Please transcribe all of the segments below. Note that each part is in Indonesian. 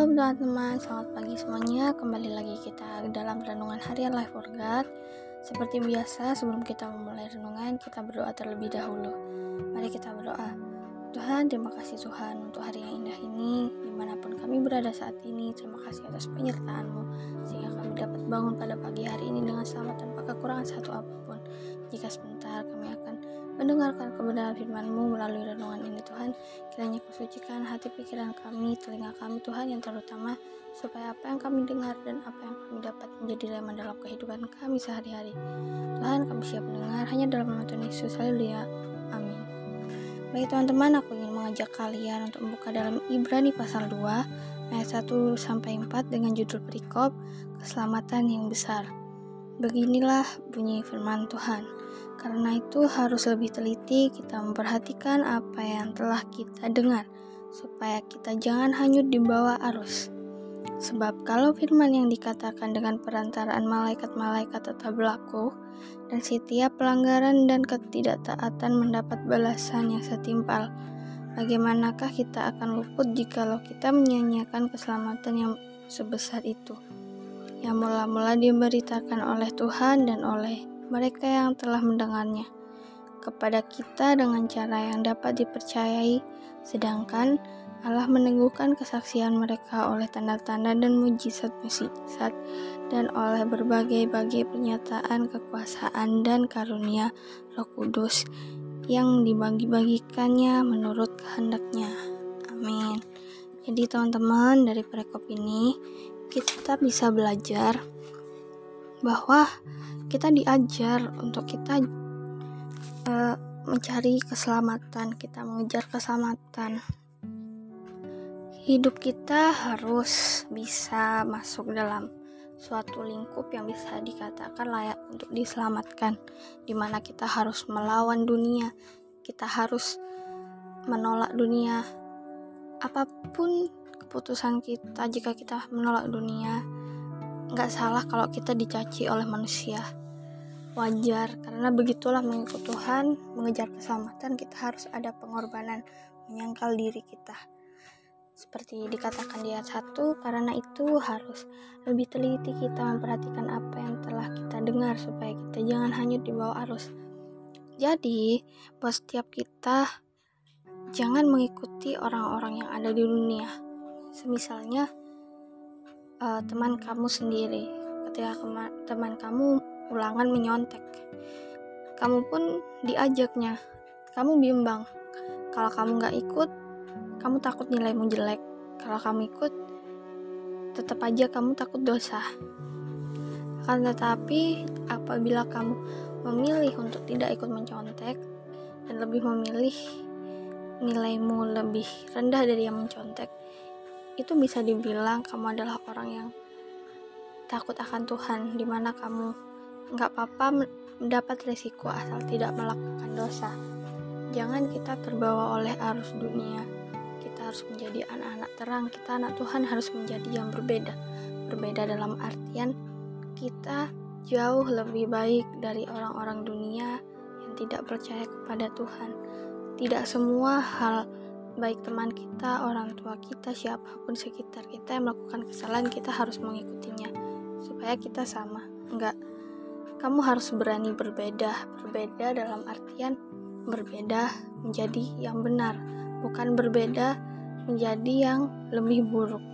Shalom teman-teman, selamat pagi semuanya. Kembali lagi kita dalam renungan harian Life for God. Seperti biasa, sebelum kita memulai renungan, kita berdoa terlebih dahulu. Mari kita berdoa. Tuhan, terima kasih Tuhan untuk hari yang indah ini, di mana pun kami berada saat ini. Terima kasih atas penyertaan-Mu, sehingga kami dapat bangun pada pagi hari ini dengan selamat tanpa kekurangan satu apa pun. Jika sebentar kami akan mendengarkan kebenaran firman-Mu melalui renungan ini Tuhan. Kiranya kusucikan hati pikiran kami, telinga kami Tuhan yang terutama supaya apa yang kami dengar dan apa yang kami dapat menjadi rema dalam kehidupan kami sehari-hari. Tuhan kami siap mendengar hanya dalam nama Tuhan Yesus. Haleluya. Amin. Baik teman-teman, aku ingin mengajak kalian untuk membuka dalam Ibrani pasal 2 ayat 1 sampai 4 dengan judul perikop keselamatan yang besar. Beginilah bunyi firman Tuhan. Karena itu harus lebih teliti kita memperhatikan apa yang telah kita dengar, supaya kita jangan hanyut di bawah arus. Sebab kalau firman yang dikatakan dengan perantaraan malaikat-malaikat tetap berlaku, dan setiap pelanggaran dan ketidaktaatan mendapat balasan yang setimpal, bagaimanakah kita akan luput jikalau kita menyanyiakan keselamatan yang sebesar itu? Yang mula-mula diberitakan oleh Tuhan dan oleh mereka yang telah mendengarnya kepada kita dengan cara yang dapat dipercayai, sedangkan Allah meneguhkan kesaksian mereka oleh tanda-tanda dan mujizat-mujizat dan oleh berbagai-bagai pernyataan kekuasaan dan karunia Roh Kudus yang dibagi-bagikannya menurut kehendaknya. Amin. Jadi teman-teman dari perikop ini kita bisa belajar bahwa kita diajar untuk kita uh, mencari keselamatan, kita mengejar keselamatan. Hidup kita harus bisa masuk dalam suatu lingkup yang bisa dikatakan layak untuk diselamatkan, di mana kita harus melawan dunia, kita harus menolak dunia. Apa pun keputusan kita, jika kita menolak dunia, nggak salah kalau kita dicaci oleh manusia. Wajar karena begitulah mengikut Tuhan mengejar keselamatan kita harus ada pengorbanan menyangkal diri kita. Seperti dikatakan di ayat 1 karena itu harus lebih teliti kita memperhatikan apa yang telah kita dengar supaya kita jangan hanyut di bawah arus. Jadi buat setiap kita jangan mengikuti orang-orang yang ada di dunia. Semisalnya uh, teman kamu sendiri ketika teman kamu ulangan menyontek. Kamu pun diajaknya. Kamu bimbang. Kalau kamu nggak ikut, kamu takut nilaimu jelek. Kalau kamu ikut, tetap aja kamu takut dosa. Akan tetapi, apabila kamu memilih untuk tidak ikut mencontek dan lebih memilih nilaimu lebih rendah dari yang mencontek, itu bisa dibilang kamu adalah orang yang takut akan Tuhan, di mana kamu nggak apa-apa mendapat resiko asal tidak melakukan dosa. Jangan kita terbawa oleh arus dunia. Kita harus menjadi anak-anak terang. Kita anak Tuhan harus menjadi yang berbeda. Berbeda dalam artian kita jauh lebih baik dari orang-orang dunia yang tidak percaya kepada Tuhan. Tidak semua hal baik teman kita, orang tua kita, siapa pun sekitar kita yang melakukan kesalahan kita harus mengikutinya supaya kita sama. Enggak kamu harus berani berbeda. Berbeda dalam artian berbeda menjadi yang benar, bukan berbeda menjadi yang lebih buruk.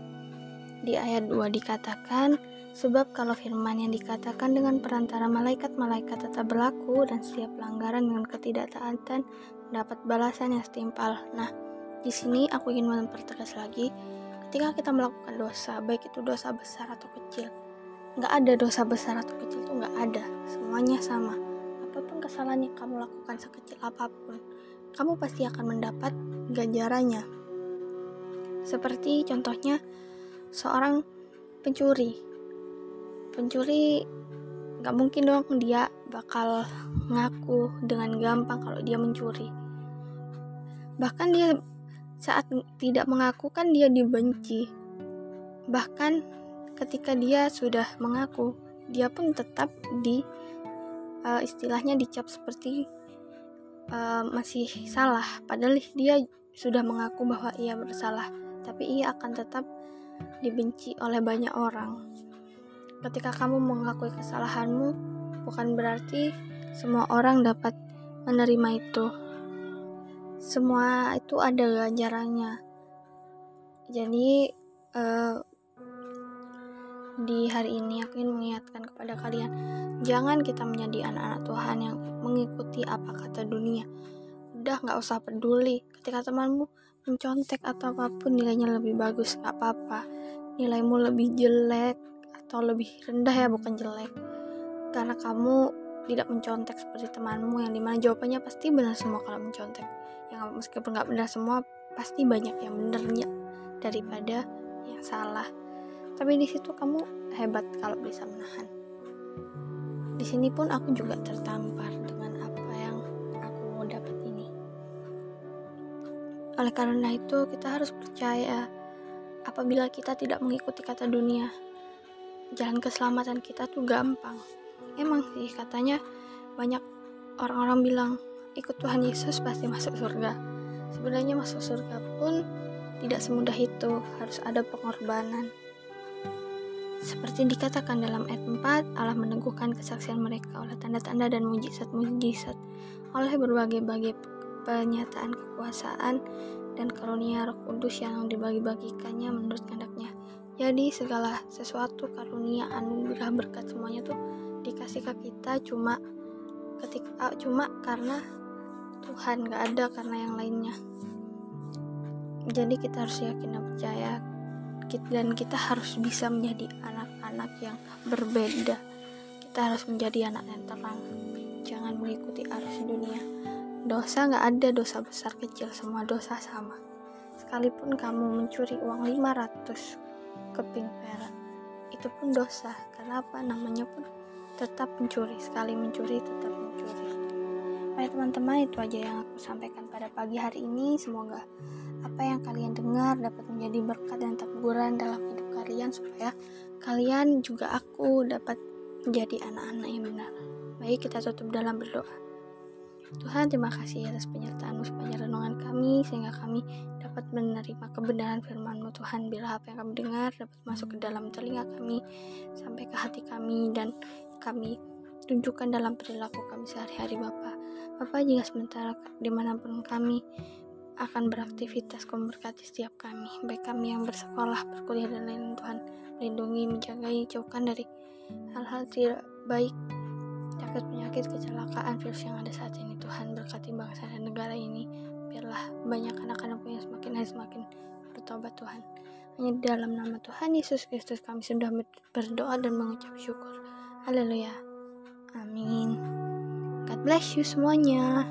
Di ayat 2 dikatakan, sebab kalau firman yang dikatakan dengan perantara malaikat-malaikat tetap berlaku dan setiap pelanggaran dengan ketidaktaatan mendapat balasan yang setimpal. Nah, di sini aku ingin mempertegas lagi, ketika kita melakukan dosa, baik itu dosa besar atau kecil, nggak ada dosa besar atau kecil itu nggak ada semuanya sama. Apa pun kesalahan yang kamu lakukan sekecil apa pun kamu pasti akan mendapat ganjarannya. Seperti contohnya seorang pencuri. Pencuri nggak mungkin dong dia bakal ngaku dengan gampang kalau dia mencuri. Bahkan dia saat tidak mengaku kan dia dibenci bahkan ketika dia sudah mengaku dia pun tetap di uh, istilahnya dicap seperti uh, masih salah padahal dia sudah mengaku bahwa ia bersalah tapi ia akan tetap dibenci oleh banyak orang. Ketika kamu mengakui kesalahanmu, bukan berarti semua orang dapat menerima itu. Semua itu ada ganjarannya. Jadi uh, di hari ini aku ingin mengingatkan kepada kalian, jangan kita menjadi anak-anak Tuhan yang mengikuti apa kata dunia. Udah nggak usah peduli ketika temanmu mencontek atau apa pun nilainya lebih bagus nggak apa-apa nilaimu lebih jelek atau lebih rendah ya bukan jelek karena kamu tidak mencontek seperti temanmu yang di mana jawabannya pasti benar semua kalau mencontek. Yang meskipun nggak benar semua pasti banyak yang benernya daripada yang salah. Tapi di situ kamu hebat kalau bisa menahan. Di sini pun aku juga tertampar Oleh karena itu, kita harus percaya apabila kita tidak mengikuti kata dunia, jalan keselamatan kita tuh gampang. Emang sih katanya banyak orang-orang bilang ikut Tuhan Yesus pasti masuk surga. Sebenarnya masuk surga pun tidak semudah itu, harus ada pengorbanan. Seperti dikatakan dalam ayat 4, Allah meneguhkan kesaksian mereka oleh tanda-tanda dan mujizat-mujizat, oleh berbagai-bagai penyataan kekuasaan dan karunia roh kudus yang dibagi-bagikannya menurut kehendaknya. Jadi segala sesuatu karunia anugerah berkat semuanya tuh dikasih ke kita cuma ketika cuma karena Tuhan gak ada karena yang lainnya. Jadi kita harus yakin dan percaya dan kita harus bisa menjadi anak-anak yang berbeda. Kita harus menjadi anak yang terang. Jangan mengikuti arus dunia Dosa nggak ada dosa besar kecil, semua dosa sama. Sekalipun kamu mencuri uang 500 keping perak, itu pun dosa. Karena apa? Namanya pun tetap mencuri. Sekali mencuri, tetap mencuri. Baik teman-teman, itu aja yang aku sampaikan pada pagi hari ini. Semoga apa yang kalian dengar dapat menjadi berkat dan teguran dalam hidup kalian supaya kalian juga aku dapat menjadi anak-anak yang benar. Baik, kita tutup dalam berdoa. Tuhan, terima kasih atas penyertaan-Mu sepanjang renungan kami, sehingga kami dapat menerima kebenaran firman-Mu Tuhan. Bila apa yang kami dengar dapat masuk ke dalam telinga kami, sampai ke hati kami, dan kami tunjukkan dalam perilaku kami sehari-hari Bapak. Bapak jika sementara di mana pun kami akan beraktivitas kau berkati setiap kami, baik kami yang bersekolah, berkuliah, dan lain-lain Tuhan. Lindungi, menjagai, jauhkan dari hal-hal tidak baik penyakit-penyakit kecelakaan virus yang ada saat ini Tuhan berkati bangsa dan negara ini biarlah banyak anak-anak yang semakin hari semakin bertobat Tuhan hanya dalam nama Tuhan Yesus Kristus kami sudah berdoa dan mengucap syukur haleluya. Amin. God bless you semuanya